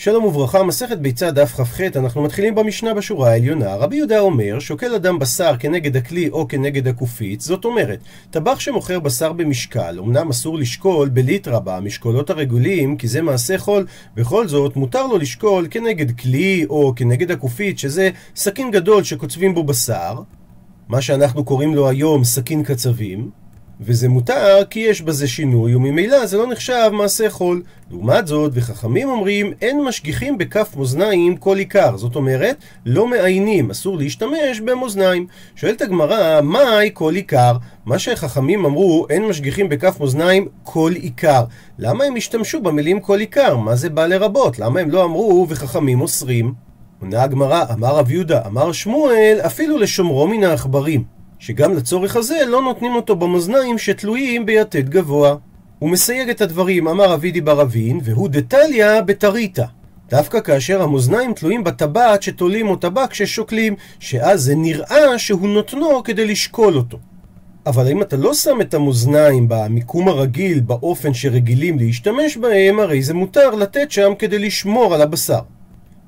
שלום וברכה, מסכת ביצה דף כ"ח, אנחנו מתחילים במשנה בשורה העליונה. רבי יהודה אומר, שוקל אדם בשר כנגד הכלי או כנגד הקופיץ, זאת אומרת, טבח שמוכר בשר במשקל, אמנם אסור לשקול בליטרה במשקולות הרגולים, כי זה מעשה חול, בכל זאת מותר לו לשקול כנגד כלי או כנגד הקופיץ, שזה סכין גדול שקוצבים בו בשר, מה שאנחנו קוראים לו היום סכין קצבים. וזה מותר כי יש בזה שינוי, וממילא זה לא נחשב מעשה חול. לעומת זאת, וחכמים אומרים, אין משגיחים בכף מאזניים כל עיקר. זאת אומרת, לא מעיינים, אסור להשתמש במאזניים. שואלת הגמרא, מהי כל עיקר? מה שחכמים אמרו, אין משגיחים בכף מאזניים כל עיקר. למה הם השתמשו במילים כל עיקר? מה זה בא לרבות? למה הם לא אמרו, וחכמים אוסרים? עונה הגמרא, אמר רב יהודה, אמר שמואל, אפילו לשומרו מן העכברים. שגם לצורך הזה לא נותנים אותו במאזניים שתלויים ביתד גבוה. הוא מסייג את הדברים, אמר אבידי ברבין, והוא דתליא בתריתא. דווקא כאשר המאזניים תלויים בטבעת שתולים או טבק ששוקלים, שאז זה נראה שהוא נותנו כדי לשקול אותו. אבל אם אתה לא שם את המאזניים במיקום הרגיל, באופן שרגילים להשתמש בהם, הרי זה מותר לתת שם כדי לשמור על הבשר.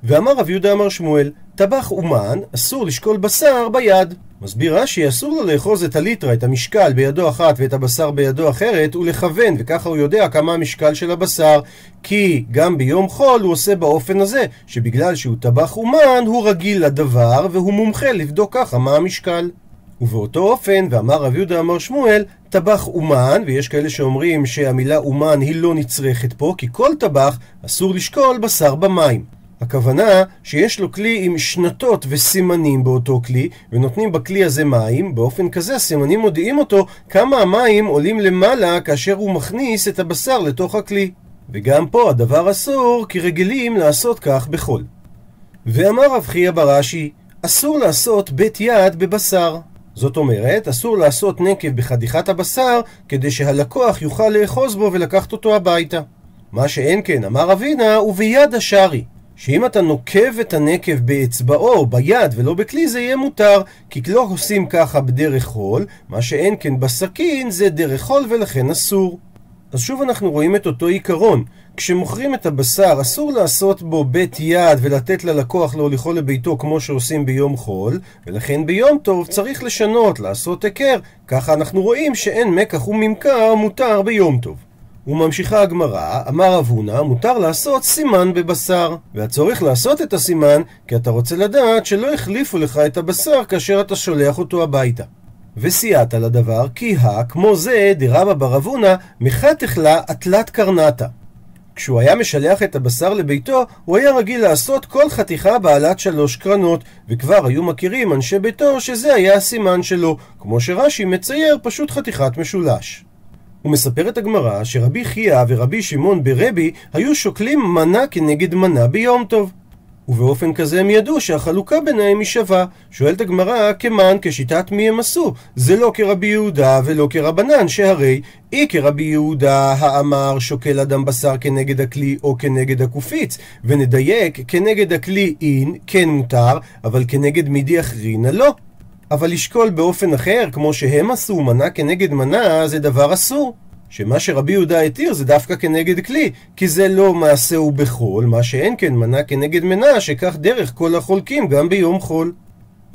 ואמר רב יהודה אמר שמואל, טבח אומן, אסור לשקול בשר ביד. מסביר רש"י, אסור לו לאחוז את הליטרה, את המשקל, בידו אחת ואת הבשר בידו אחרת, ולכוון, וככה הוא יודע כמה המשקל של הבשר. כי גם ביום חול הוא עושה באופן הזה, שבגלל שהוא טבח אומן, הוא רגיל לדבר, והוא מומחה לבדוק ככה מה המשקל. ובאותו אופן, ואמר רב יהודה אמר שמואל, טבח אומן, ויש כאלה שאומרים שהמילה אומן היא לא נצרכת פה, כי כל טבח אסור לשקול בשר במים. הכוונה שיש לו כלי עם שנתות וסימנים באותו כלי, ונותנים בכלי הזה מים, באופן כזה הסימנים מודיעים אותו כמה המים עולים למעלה כאשר הוא מכניס את הבשר לתוך הכלי. וגם פה הדבר אסור, כי רגילים לעשות כך בחול. ואמר רב חייא בראשי, אסור לעשות בית יד בבשר. זאת אומרת, אסור לעשות נקב בחתיכת הבשר, כדי שהלקוח יוכל לאחוז בו ולקחת אותו הביתה. מה שאין כן, אמר אבינה, וביד השרי. שאם אתה נוקב את הנקב באצבעו, ביד ולא בכלי, זה יהיה מותר, כי לא עושים ככה בדרך חול, מה שאין כן בסכין זה דרך חול ולכן אסור. אז שוב אנחנו רואים את אותו עיקרון. כשמוכרים את הבשר, אסור לעשות בו בית יד ולתת ללקוח להוליכו לביתו כמו שעושים ביום חול, ולכן ביום טוב צריך לשנות, לעשות היכר. ככה אנחנו רואים שאין מקח וממכר מותר ביום טוב. וממשיכה הגמרא, אמר רב הונא, מותר לעשות סימן בבשר. והצורך לעשות את הסימן, כי אתה רוצה לדעת שלא החליפו לך את הבשר כאשר אתה שולח אותו הביתה. וסייעת לדבר, כי הא, כמו זה, דרבא ברב הונא, מחתך לה אטלת קרנטה. כשהוא היה משלח את הבשר לביתו, הוא היה רגיל לעשות כל חתיכה בעלת שלוש קרנות, וכבר היו מכירים אנשי ביתו שזה היה הסימן שלו, כמו שרש"י מצייר פשוט חתיכת משולש. ומספרת הגמרא שרבי חייא ורבי שמעון ברבי היו שוקלים מנה כנגד מנה ביום טוב. ובאופן כזה הם ידעו שהחלוקה ביניהם היא שווה. שואלת הגמרא, כמן כשיטת מי הם עשו? זה לא כרבי יהודה ולא כרבנן, שהרי אי כרבי יהודה האמר שוקל אדם בשר כנגד הכלי או כנגד הקופיץ. ונדייק, כנגד הכלי אין, כן מותר, אבל כנגד מידי אחרינה לא. אבל לשקול באופן אחר, כמו שהם עשו, מנה כנגד מנה, זה דבר אסור. שמה שרבי יהודה התיר זה דווקא כנגד כלי, כי זה לא מעשהו בחול, מה שאין כן מנה כנגד מנה, שכך דרך כל החולקים גם ביום חול.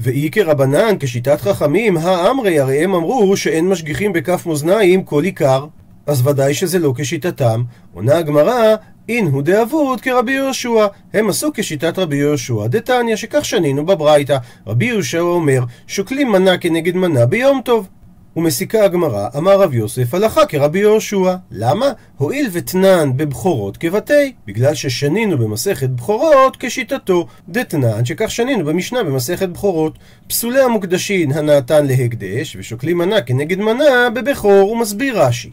ואי כרבנן, כשיטת חכמים, האמרי, הרי הם אמרו שאין משגיחים בכף מאזניים כל עיקר. אז ודאי שזה לא כשיטתם. עונה הגמרא, אין דאבוד כרבי יהושע. הם עשו כשיטת רבי יהושע, דתניא, שכך שנינו בברייתא. רבי יהושע אומר, שוקלים מנה כנגד מנה ביום טוב. ומסיקה הגמרא, אמר רב יוסף, הלכה כרבי יהושע. למה? הואיל ותנן בבכורות כבתי, בגלל ששנינו במסכת בכורות כשיטתו. דתנן, שכך שנינו במשנה במסכת בכורות. פסולי המוקדשין הנעתן להקדש, ושוקלים מנה כנגד מנה בבכור, ומסביר רש"י.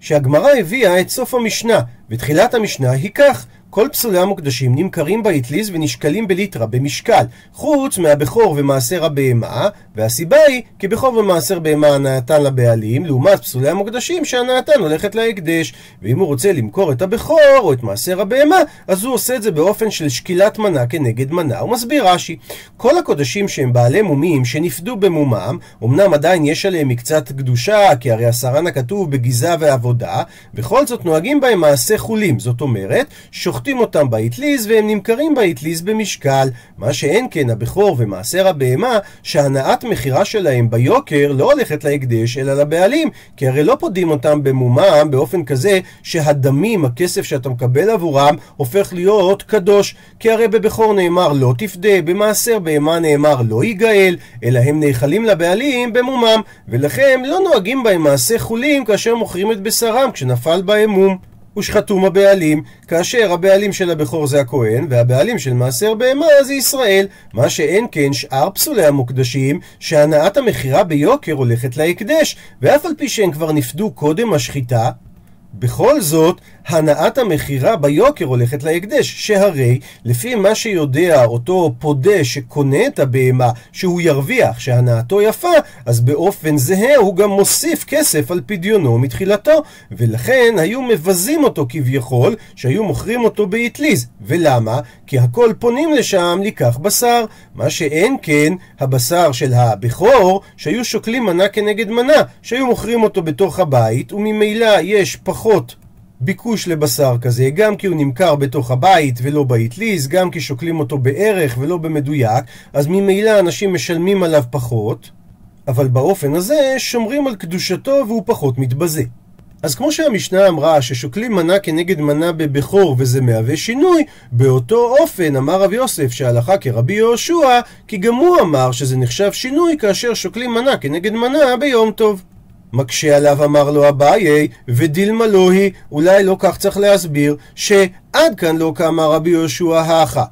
שהגמרא הביאה את סוף המשנה, ותחילת המשנה היא כך כל פסולי המוקדשים נמכרים באטליז ונשקלים בליטרה, במשקל, חוץ מהבכור ומעשר הבהמה, והסיבה היא כי בכור ומעשר בהמה הנאתן לבעלים, לעומת פסולי המוקדשים שהנאתן הולכת להקדש. ואם הוא רוצה למכור את הבכור או את מעשר הבהמה, אז הוא עושה את זה באופן של שקילת מנה כנגד מנה. הוא מסביר רש"י, כל הקודשים שהם בעלי מומים שנפדו במומם, אמנם עדיין יש עליהם מקצת קדושה, כי הרי אסרן הכתוב בגיזה ועבודה, בכל זאת נוהגים בהם מעשה חולין, זאת אומרת, שוחטים שוחטים אותם באטליז והם נמכרים באטליז במשקל. מה שאין כן הבכור ומעשר הבהמה, שהנאת מכירה שלהם ביוקר לא הולכת להקדש אלא לבעלים, כי הרי לא פודים אותם במומם באופן כזה שהדמים, הכסף שאתה מקבל עבורם, הופך להיות קדוש. כי הרי בבכור נאמר לא תפדה, במעשר בהמה נאמר לא ייגאל, אלא הם נאכלים לבעלים במומם, ולכן לא נוהגים בהם מעשה חולין כאשר מוכרים את בשרם כשנפל בהם מום. הושחתום הבעלים, כאשר הבעלים של הבכור זה הכהן, והבעלים של מעשר בהמה זה ישראל. מה שאין כן שאר פסולי המוקדשים, שהנעת המכירה ביוקר הולכת להקדש, ואף על פי שהם כבר נפדו קודם השחיטה, בכל זאת, הנעת המכירה ביוקר הולכת להקדש, שהרי לפי מה שיודע אותו פודה שקונה את הבהמה שהוא ירוויח שהנעתו יפה, אז באופן זהה הוא גם מוסיף כסף על פדיונו מתחילתו, ולכן היו מבזים אותו כביכול, שהיו מוכרים אותו באטליז. ולמה? כי הכל פונים לשם לקח בשר, מה שאין כן הבשר של הבכור, שהיו שוקלים מנה כנגד מנה, שהיו מוכרים אותו בתוך הבית, וממילא יש פחות ביקוש לבשר כזה, גם כי הוא נמכר בתוך הבית ולא באטליז, גם כי שוקלים אותו בערך ולא במדויק, אז ממילא אנשים משלמים עליו פחות, אבל באופן הזה שומרים על קדושתו והוא פחות מתבזה. אז כמו שהמשנה אמרה ששוקלים מנה כנגד מנה בבכור וזה מהווה שינוי, באותו אופן אמר רב יוסף שהלכה כרבי יהושע, כי גם הוא אמר שזה נחשב שינוי כאשר שוקלים מנה כנגד מנה ביום טוב. מקשה עליו אמר לו אביי, ודילמה לא היא, אולי לא כך צריך להסביר, שעד כאן לא כאמר רבי יהושע האחה.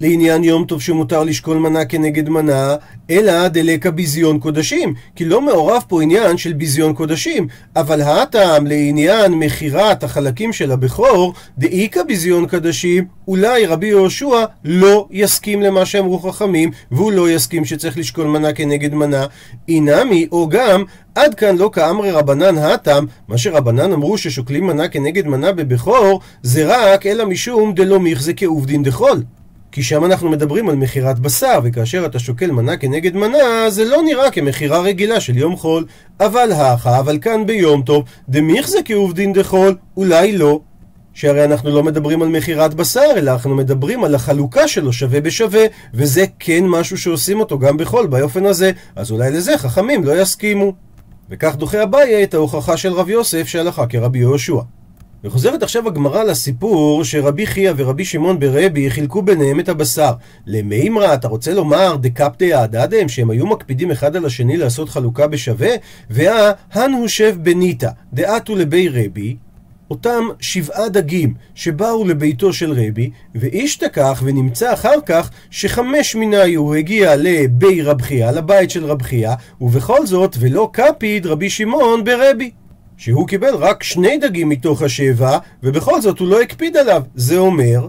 לעניין יום טוב שמותר לשקול מנה כנגד מנה, אלא דלקה ביזיון קודשים, כי לא מעורב פה עניין של ביזיון קודשים, אבל הטעם לעניין מכירת החלקים של הבכור, דאיכא ביזיון קדשים, אולי רבי יהושע לא יסכים למה שאמרו חכמים, והוא לא יסכים שצריך לשקול מנה כנגד מנה. אינמי, או גם, עד כאן לא כאמרי רבנן הטעם, מה שרבנן אמרו ששוקלים מנה כנגד מנה בבכור, זה רק אלא משום דלא מיכזה כעובדין דחול. כי שם אנחנו מדברים על מכירת בשר, וכאשר אתה שוקל מנה כנגד מנה, זה לא נראה כמכירה רגילה של יום חול. אבל האחה, אבל כאן ביום טוב, דמיך זה כעובדין דחול, אולי לא. שהרי אנחנו לא מדברים על מכירת בשר, אלא אנחנו מדברים על החלוקה שלו שווה בשווה, וזה כן משהו שעושים אותו גם בחול באופן הזה, אז אולי לזה חכמים לא יסכימו. וכך דוחה אביי את ההוכחה של רב יוסף שהלכה כרבי יהושע. וחוזרת עכשיו הגמרא לסיפור שרבי חייא ורבי שמעון ברבי חילקו ביניהם את הבשר. למימרא, אתה רוצה לומר דקפטי הדדם, שהם היו מקפידים אחד על השני לעשות חלוקה בשווה? והא הוא שב בניתא, דעתו לבי רבי, אותם שבעה דגים שבאו לביתו של רבי, ואיש תקח ונמצא אחר כך שחמש מניו הגיע לבי רב חייא, לבית של רב חייא, ובכל זאת ולא קפיד רבי שמעון ברבי. שהוא קיבל רק שני דגים מתוך השבע, ובכל זאת הוא לא הקפיד עליו. זה אומר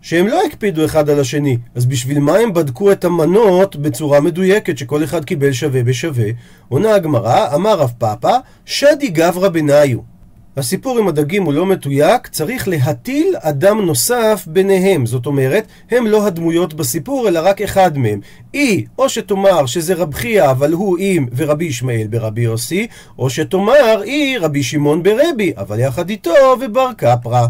שהם לא הקפידו אחד על השני. אז בשביל מה הם בדקו את המנות בצורה מדויקת, שכל אחד קיבל שווה בשווה? עונה הגמרא, אמר רב פאפא, שדי גברא בניו. הסיפור עם הדגים הוא לא מתויק, צריך להטיל אדם נוסף ביניהם. זאת אומרת, הם לא הדמויות בסיפור, אלא רק אחד מהם. אי, או שתאמר שזה רב חייא, אבל הוא עם ורבי ישמעאל ברבי יוסי, או שתאמר אי רבי שמעון ברבי, אבל יחד איתו ובר קפרא.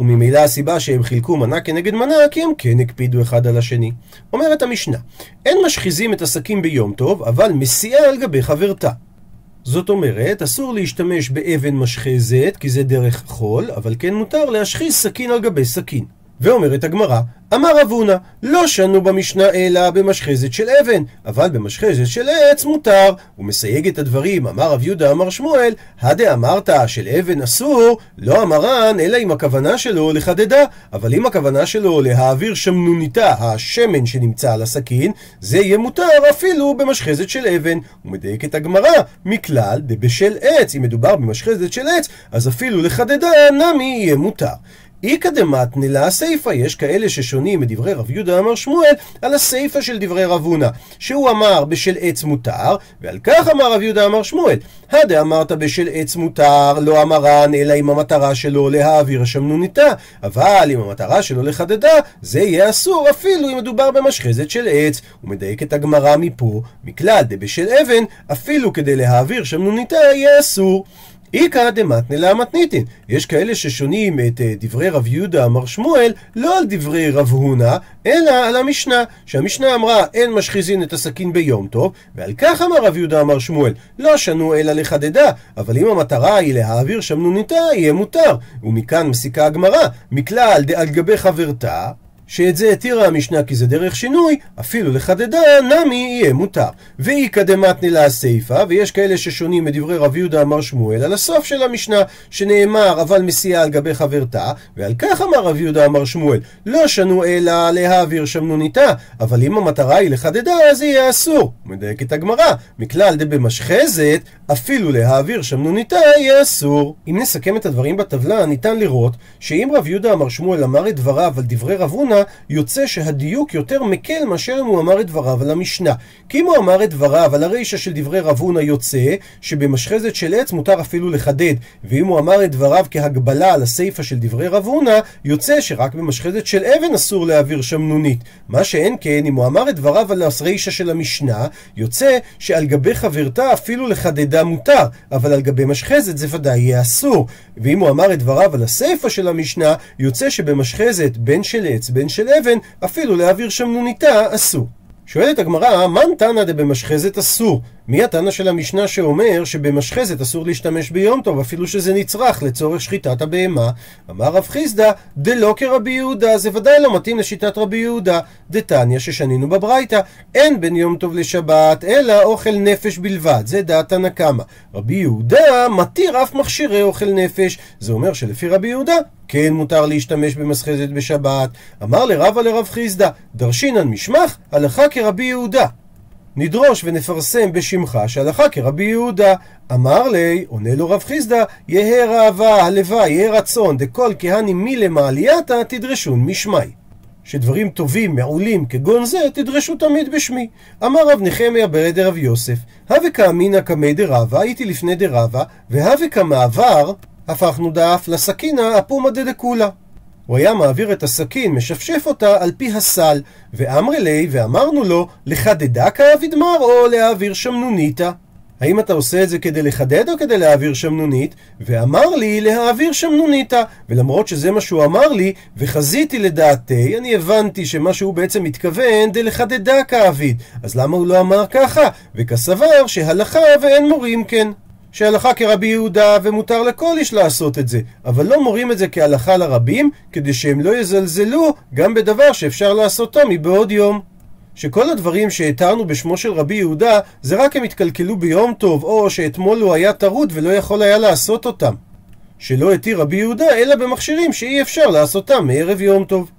וממילא הסיבה שהם חילקו מנה כנגד מנה, כי הם כן הקפידו אחד על השני. אומרת המשנה, אין משחיזים את הסכין ביום טוב, אבל מסיעה על גבי חברתה. זאת אומרת, אסור להשתמש באבן משחזת, כי זה דרך חול, אבל כן מותר להשחיז סכין על גבי סכין. ואומרת הגמרא, אמר רב הונא, לא שנו במשנה אלא במשחזת של אבן, אבל במשחזת של עץ מותר. הוא מסייג את הדברים, אמר רב יהודה אמר שמואל, הדה אמרת של אבן אסור, לא אמרן, אלא אם הכוונה שלו לחדדה, אבל אם הכוונה שלו להעביר שמנוניתה, השמן שנמצא על הסכין, זה יהיה מותר אפילו במשחזת של אבן. הוא מדייק את הגמרא, מכלל דבשל עץ, אם מדובר במשחזת של עץ, אז אפילו לחדדה נמי יהיה מותר. איכא דמתני לה הסיפא, יש כאלה ששונים מדברי רב יהודה אמר שמואל על הסיפא של דברי רב הונא, שהוא אמר בשל עץ מותר, ועל כך אמר רב יהודה אמר שמואל. הדה אמרת בשל עץ מותר, לא אמרן, אלא אם המטרה שלו להעביר השמנוניתה, אבל אם המטרה שלו לחדדה, זה יהיה אסור אפילו אם מדובר במשחזת של עץ. הוא מדייק את הגמרא מפה, מכלל דבשל אבן, אפילו כדי להעביר שמנוניתה יהיה אסור. איכא דמתנא לאמתניתין. יש כאלה ששונים את אה, דברי רב יהודה אמר שמואל, לא על דברי רב הונא, אלא על המשנה, שהמשנה אמרה אין משחיזין את הסכין ביום טוב, ועל כך אמר רב יהודה אמר שמואל, לא שנו אלא לחדדה, אבל אם המטרה היא להעביר שמנוניתה, יהיה מותר. ומכאן מסיקה הגמרא, מכלל דעל גבי חברתה, שאת זה התירה המשנה כי זה דרך שינוי, אפילו לחדדה נמי יהיה מותר. ואיכא דמתני לה הסיפא, ויש כאלה ששונים מדברי רב יהודה אמר שמואל על הסוף של המשנה, שנאמר אבל מסיעה על גבי חברתה, ועל כך אמר רב יהודה אמר שמואל, לא שנו אלא להעביר שמנוניתה, אבל אם המטרה היא לחדדה אז יהיה אסור. מדייקת הגמרא, מכלל דבמשחזת, אפילו להעביר שמנוניתה יהיה אסור. אם נסכם את הדברים בטבלה, ניתן לראות שאם רב יהודה אמר שמואל אמר את דבריו על דברי רב הונא, יוצא שהדיוק יותר מקל מאשר אם הוא אמר את דבריו על המשנה. כי אם הוא אמר את דבריו על הרישא של דברי רב הונא יוצא שבמשחזת של עץ מותר אפילו לחדד, ואם הוא אמר את דבריו כהגבלה על הסיפא של דברי רב הונא, יוצא שרק במשחזת של אבן אסור להעביר שמנונית. מה שאין כן, אם הוא אמר את דבריו על הרישא של המשנה, יוצא שעל גבי חברתה אפילו לחדדה מותר, אבל על גבי משחזת זה ודאי יהיה אסור. ואם הוא אמר את דבריו על הסיפא של המשנה, יוצא שבמשחזת בין של עץ בין של אבן, אפילו להעביר שמנוניתה אסור. שואלת הגמרא, מן תנא דבמשחזת אסור? מי התנא של המשנה שאומר שבמשחזת אסור להשתמש ביום טוב, אפילו שזה נצרך לצורך שחיטת הבהמה? אמר רב חיסדא, דלא כרבי יהודה, זה ודאי לא מתאים לשיטת רבי יהודה. דתניא ששנינו בברייתא, אין בין יום טוב לשבת, אלא אוכל נפש בלבד, זה דעת תנא קמא. רבי יהודה מתיר אף מכשירי אוכל נפש, זה אומר שלפי רבי יהודה כן מותר להשתמש במסחזת בשבת. אמר לרבא לרב חיסדא, דרשינן משמח, הלכה כרבי יהודה. נדרוש ונפרסם בשמך שהלכה כרבי יהודה. אמר לי, עונה לו רב חיסדא, יהא ראווה, הלוואי, יהא רצון, דכל כהני מלמעלייתא תדרשון משמי. שדברים טובים, מעולים, כגון זה, תדרשו תמיד בשמי. אמר רב נחמיה ברד רב יוסף, הווה כאמינא קמי דרבה, הייתי לפני דרבה, והווה כמעבר, הפכנו דאף לסכינא אפומא דדקולה. הוא היה מעביר את הסכין, משפשף אותה על פי הסל, ואמרי לי, ואמרנו לו, לחדדה כאבידמר או להעביר שמנוניתא? האם אתה עושה את זה כדי לחדד או כדי להעביר שמנונית? ואמר לי להעביר שמנוניתא. ולמרות שזה מה שהוא אמר לי, וחזיתי לדעתי, אני הבנתי שמה שהוא בעצם מתכוון דלחדדה כאביד. אז למה הוא לא אמר ככה? וכסבר שהלכה ואין מורים כן. שהלכה כרבי יהודה ומותר לכל איש לעשות את זה, אבל לא מורים את זה כהלכה לרבים, כדי שהם לא יזלזלו גם בדבר שאפשר לעשותו מבעוד יום. שכל הדברים שהתרנו בשמו של רבי יהודה, זה רק הם התקלקלו ביום טוב, או שאתמול הוא היה טרוד ולא יכול היה לעשות אותם. שלא התיר רבי יהודה, אלא במכשירים שאי אפשר לעשותם מערב יום טוב.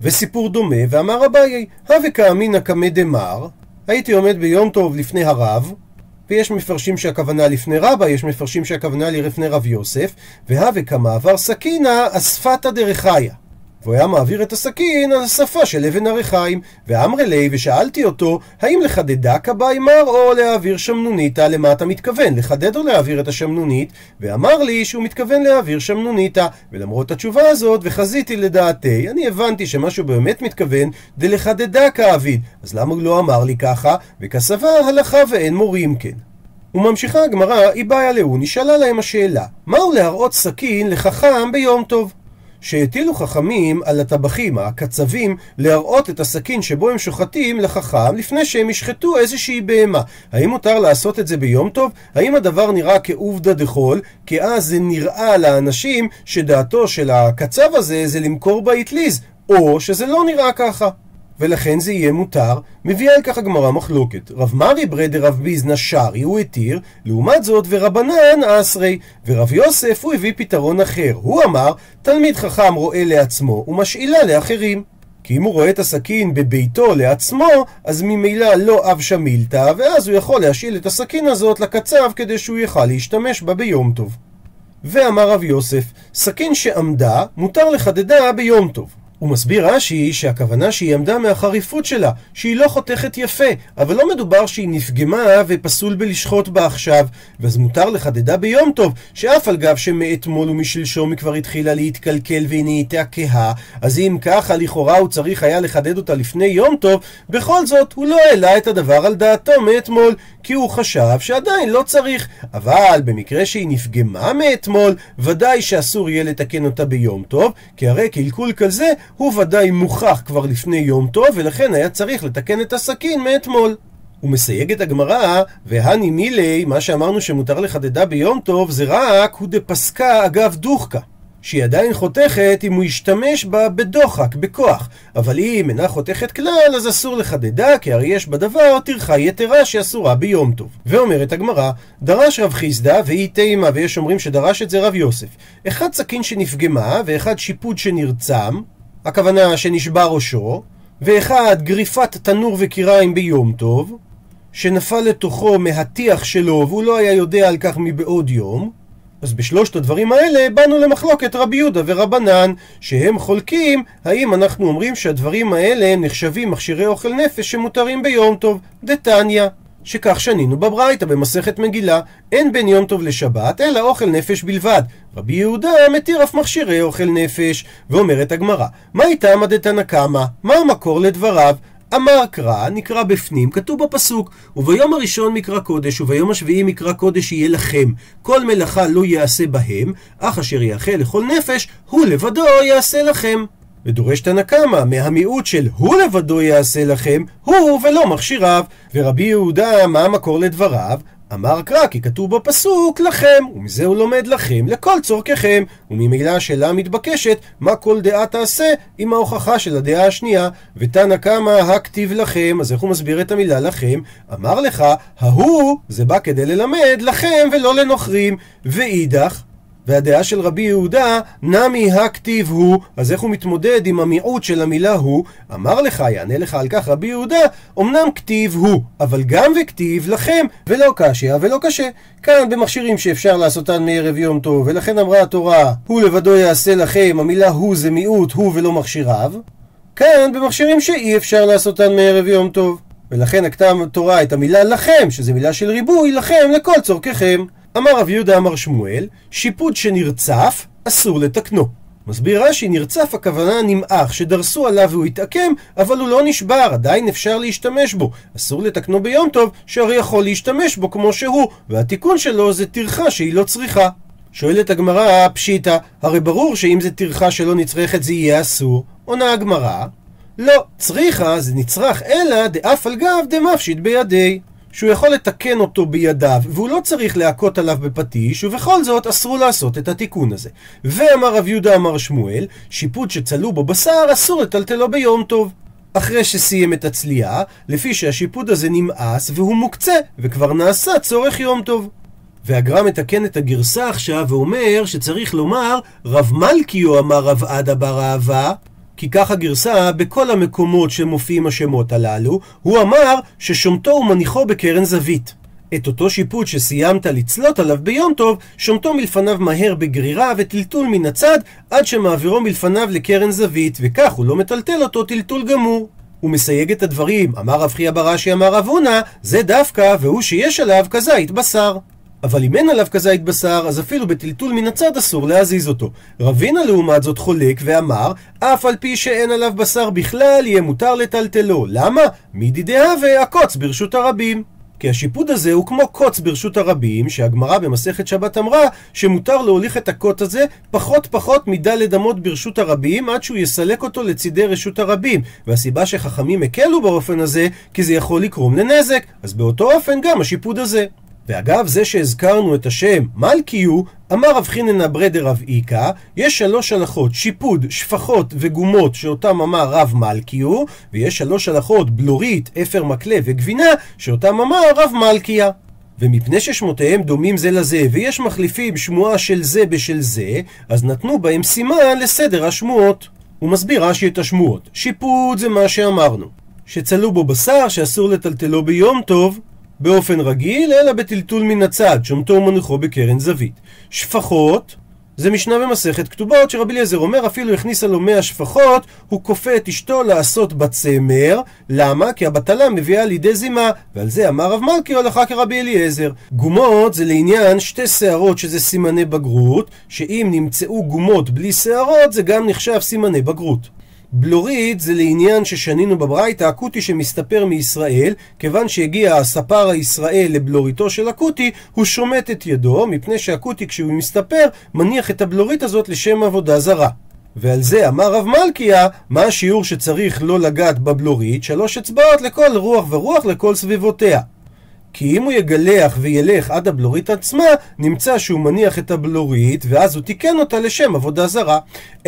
וסיפור דומה, ואמר אביי, הווה כאמינא קמא דמר, הייתי עומד ביום טוב לפני הרב, ויש מפרשים שהכוונה לפני רבא, יש מפרשים שהכוונה לפני רב יוסף, והווה כמעבר סכינא אספתא דרחיה. והוא היה מעביר את הסכין על השפה של אבן הריחיים. ואמרי לי, ושאלתי אותו, האם לחדדה כבאי מר או להעביר שמנוניתא? למה אתה מתכוון? לחדד או להעביר את השמנונית? ואמר לי שהוא מתכוון להעביר שמנוניתא. ולמרות התשובה הזאת, וחזיתי לדעתי, אני הבנתי שמה שהוא באמת מתכוון, דלחדדה כאביד. אז למה הוא לא אמר לי ככה? וכסבר הלכה ואין מורים כן. וממשיכה הגמרא, היא באה להוא, נשאלה להם השאלה, מהו להראות סכין לחכם ביום טוב? שהטילו חכמים על הטבחים, הקצבים, להראות את הסכין שבו הם שוחטים לחכם לפני שהם ישחטו איזושהי בהמה. האם מותר לעשות את זה ביום טוב? האם הדבר נראה כעובדא דחול? כי אז זה נראה לאנשים שדעתו של הקצב הזה זה למכור באטליז, או שזה לא נראה ככה. ולכן זה יהיה מותר, מביאה על כך הגמרא מחלוקת. רב מרי ברד רב ביזנא שרי הוא התיר, לעומת זאת ורבנן אסרי, ורב יוסף הוא הביא פתרון אחר. הוא אמר, תלמיד חכם רואה לעצמו ומשאילה לאחרים. כי אם הוא רואה את הסכין בביתו לעצמו, אז ממילא לא אב שמילתא, ואז הוא יכול להשאיל את הסכין הזאת לקצב כדי שהוא יוכל להשתמש בה ביום טוב. ואמר רב יוסף, סכין שעמדה, מותר לחדדה ביום טוב. הוא מסביר רש"י שהכוונה שהיא עמדה מהחריפות שלה, שהיא לא חותכת יפה, אבל לא מדובר שהיא נפגמה ופסול בלשחוט בה עכשיו, ואז מותר לחדדה ביום טוב, שאף על גב שמאתמול ומשלשום היא כבר התחילה להתקלקל והיא נהייתה כהה, אז אם ככה לכאורה הוא צריך היה לחדד אותה לפני יום טוב, בכל זאת הוא לא העלה את הדבר על דעתו מאתמול, כי הוא חשב שעדיין לא צריך, אבל במקרה שהיא נפגמה מאתמול, ודאי שאסור יהיה לתקן אותה ביום טוב, כי הרי קלקול כזה הוא ודאי מוכח כבר לפני יום טוב, ולכן היה צריך לתקן את הסכין מאתמול. הוא מסייג את הגמרא, והני מילי, מה שאמרנו שמותר לחדדה ביום טוב, זה רק הוא דפסקה אגב דוחקה. שהיא עדיין חותכת אם הוא ישתמש בה בדוחק, בכוח. אבל אם אינה חותכת כלל, אז אסור לחדדה, כי הרי יש בדבר טרחה יתרה שאסורה ביום טוב. ואומרת הגמרא, דרש רב חיסדא והיא תימה, ויש אומרים שדרש את זה רב יוסף. אחד סכין שנפגמה, ואחד שיפוד שנרצם, הכוונה שנשבר ראשו, ואחד גריפת תנור וקיריים ביום טוב, שנפל לתוכו מהטיח שלו והוא לא היה יודע על כך מבעוד יום, אז בשלושת הדברים האלה באנו למחלוקת רבי יהודה ורבנן, שהם חולקים האם אנחנו אומרים שהדברים האלה נחשבים מכשירי אוכל נפש שמותרים ביום טוב, דתניא. שכך שנינו בברייתא במסכת מגילה, אין בין יום טוב לשבת, אלא אוכל נפש בלבד. רבי יהודה מתיר אף מכשירי אוכל נפש, ואומרת הגמרא, מה איתה דתנא קמא? מה המקור לדבריו? אמר קרא, נקרא בפנים, כתוב בפסוק, וביום הראשון מקרא קודש, וביום השביעי מקרא קודש יהיה לכם. כל מלאכה לא יעשה בהם, אך אשר יאכל לכל נפש, הוא לבדו יעשה לכם. ודורש תנא קמא, מהמיעוט של הוא לבדו יעשה לכם, הוא ולא מכשיריו. ורבי יהודה, מה המקור לדבריו? אמר קרא, כי כתוב בפסוק לכם, ומזה הוא לומד לכם לכל צורככם, וממילא השאלה מתבקשת, מה כל דעה תעשה עם ההוכחה של הדעה השנייה, ותנא קמא הכתיב לכם, אז איך הוא מסביר את המילה לכם? אמר לך, ההוא, זה בא כדי ללמד לכם ולא לנוכרים, ואידך, והדעה של רבי יהודה, נמי הכתיב הוא, אז איך הוא מתמודד עם המיעוט של המילה הוא? אמר לך, יענה לך על כך רבי יהודה, אמנם כתיב הוא, אבל גם וכתיב לכם, ולא קשיא ולא קשה. כאן במכשירים שאפשר לעשותן מערב יום טוב, ולכן אמרה התורה, הוא לבדו יעשה לכם, המילה הוא זה מיעוט, הוא ולא מכשיריו. כאן במכשירים שאי אפשר לעשותן מערב יום טוב. ולכן נקטה התורה את המילה לכם, שזה מילה של ריבוי, לכם, לכל צורככם. אמר רב יהודה אמר שמואל, שיפוד שנרצף, אסור לתקנו. מסביר רש"י, נרצף הכוונה נמעך, שדרסו עליו והוא התעקם, אבל הוא לא נשבר, עדיין אפשר להשתמש בו. אסור לתקנו ביום טוב, שהרי יכול להשתמש בו כמו שהוא, והתיקון שלו זה טרחה שהיא לא צריכה. שואלת הגמרא, פשיטא, הרי ברור שאם זה טרחה שלא נצרכת זה יהיה אסור. עונה הגמרא, לא, צריכה זה נצרך אלא דאף על גב דמפשיט בידי. שהוא יכול לתקן אותו בידיו, והוא לא צריך להכות עליו בפטיש, ובכל זאת אסרו לעשות את התיקון הזה. ואמר רב יהודה אמר שמואל, שיפוט שצלו בו בשר אסור לטלטלו ביום טוב. אחרי שסיים את הצלייה, לפי שהשיפוד הזה נמאס והוא מוקצה, וכבר נעשה צורך יום טוב. והגר"א מתקן את הגרסה עכשיו ואומר שצריך לומר רב מלכיו אמר רב עדה בר אהבה כי כך הגרסה בכל המקומות שמופיעים השמות הללו, הוא אמר ששומתו ומניחו בקרן זווית. את אותו שיפוט שסיימת לצלות עליו ביום טוב, שומתו מלפניו מהר בגרירה וטלטול מן הצד, עד שמעבירו מלפניו לקרן זווית, וכך הוא לא מטלטל אותו טלטול גמור. הוא מסייג את הדברים, אמר רב חייא בראשי אמר רב הונא, זה דווקא, והוא שיש עליו כזית בשר. אבל אם אין עליו כזית בשר, אז אפילו בטלטול מן הצד אסור להזיז אותו. רבינה לעומת זאת חולק ואמר, אף על פי שאין עליו בשר בכלל, יהיה מותר לטלטלו. למה? מידי דהווה הקוץ ברשות הרבים. כי השיפוד הזה הוא כמו קוץ ברשות הרבים, שהגמרא במסכת שבת אמרה שמותר להוליך את הקוט הזה פחות פחות מדלת אמות ברשות הרבים עד שהוא יסלק אותו לצידי רשות הרבים. והסיבה שחכמים הקלו באופן הזה, כי זה יכול לקרום לנזק. אז באותו אופן גם השיפוד הזה. ואגב זה שהזכרנו את השם מלכיו, אמר רב חיננה ברדר רב איקה, יש שלוש הלכות, שיפוד, שפחות וגומות שאותם אמר רב מלכיו, ויש שלוש הלכות, בלורית, אפר מקלה וגבינה, שאותם אמר רב מלכיה. ומפני ששמותיהם דומים זה לזה, ויש מחליפים שמועה של זה בשל זה, אז נתנו בהם סימן לסדר השמועות. הוא מסביר רש"י את השמועות. שיפוד זה מה שאמרנו. שצלו בו בשר שאסור לטלטלו ביום טוב, באופן רגיל, אלא בטלטול מן הצד, שומתו ומנוחו בקרן זווית. שפחות, זה משנה במסכת כתובות שרבי אליעזר אומר אפילו הכניסה לו מאה שפחות הוא כופה את אשתו לעשות בצמר למה? כי הבטלה מביאה לידי זימה ועל זה אמר רב מלכי הולכה כרבי אליעזר גומות זה לעניין שתי שערות שזה סימני בגרות שאם נמצאו גומות בלי שערות זה גם נחשב סימני בגרות בלורית זה לעניין ששנינו בברייתא, הכותי שמסתפר מישראל, כיוון שהגיע הספר הישראל לבלוריתו של הכותי, הוא שומט את ידו, מפני שהכותי כשהוא מסתפר, מניח את הבלורית הזאת לשם עבודה זרה. ועל זה אמר רב מלכיה, מה השיעור שצריך לא לגעת בבלורית? שלוש אצבעות לכל רוח ורוח לכל סביבותיה. כי אם הוא יגלח וילך עד הבלורית עצמה, נמצא שהוא מניח את הבלורית, ואז הוא תיקן אותה לשם עבודה זרה.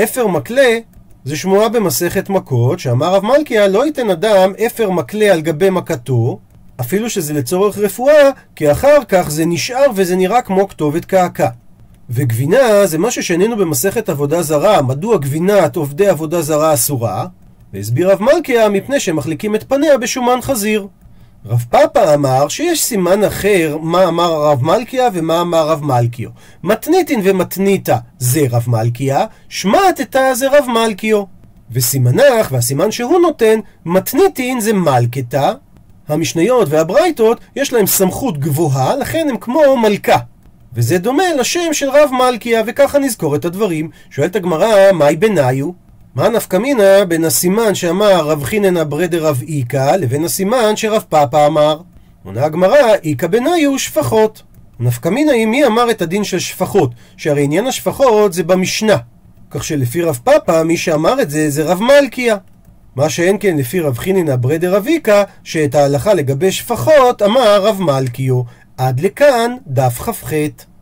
אפר מקלה זה שמועה במסכת מכות, שאמר רב מלכיה לא ייתן אדם אפר מקלה על גבי מכתו, אפילו שזה לצורך רפואה, כי אחר כך זה נשאר וזה נראה כמו כתובת קעקע. וגבינה זה משהו שאיננו במסכת עבודה זרה, מדוע גבינת עובדי עבודה זרה אסורה? והסביר רב מלכיה מפני שהם מחליקים את פניה בשומן חזיר. רב פאפה אמר שיש סימן אחר מה אמר הרב מלכיה ומה אמר רב מלכיו. מתניתין ומתניתא זה רב מלכיה, שמעתתא זה רב מלכיו. וסימנך והסימן שהוא נותן, מתניתין זה מלכתא. המשניות והברייתות יש להם סמכות גבוהה, לכן הם כמו מלכה. וזה דומה לשם של רב מלכיה, וככה נזכור את הדברים. שואלת הגמרא, מהי בניו? מה נפקא בין הסימן שאמר רב חיננה ברדר רב איכא לבין הסימן שרב פאפא אמר? עונה הגמרא, איכא בניו שפחות. נפקא מינה היא מי אמר את הדין של שפחות, שהרי עניין השפחות זה במשנה. כך שלפי רב פאפא, מי שאמר את זה זה רב מלכיה. מה שאין כן לפי רב חיננה ברדר רב איכא, שאת ההלכה לגבי שפחות אמר רב מלכיו. עד לכאן דף כ"ח.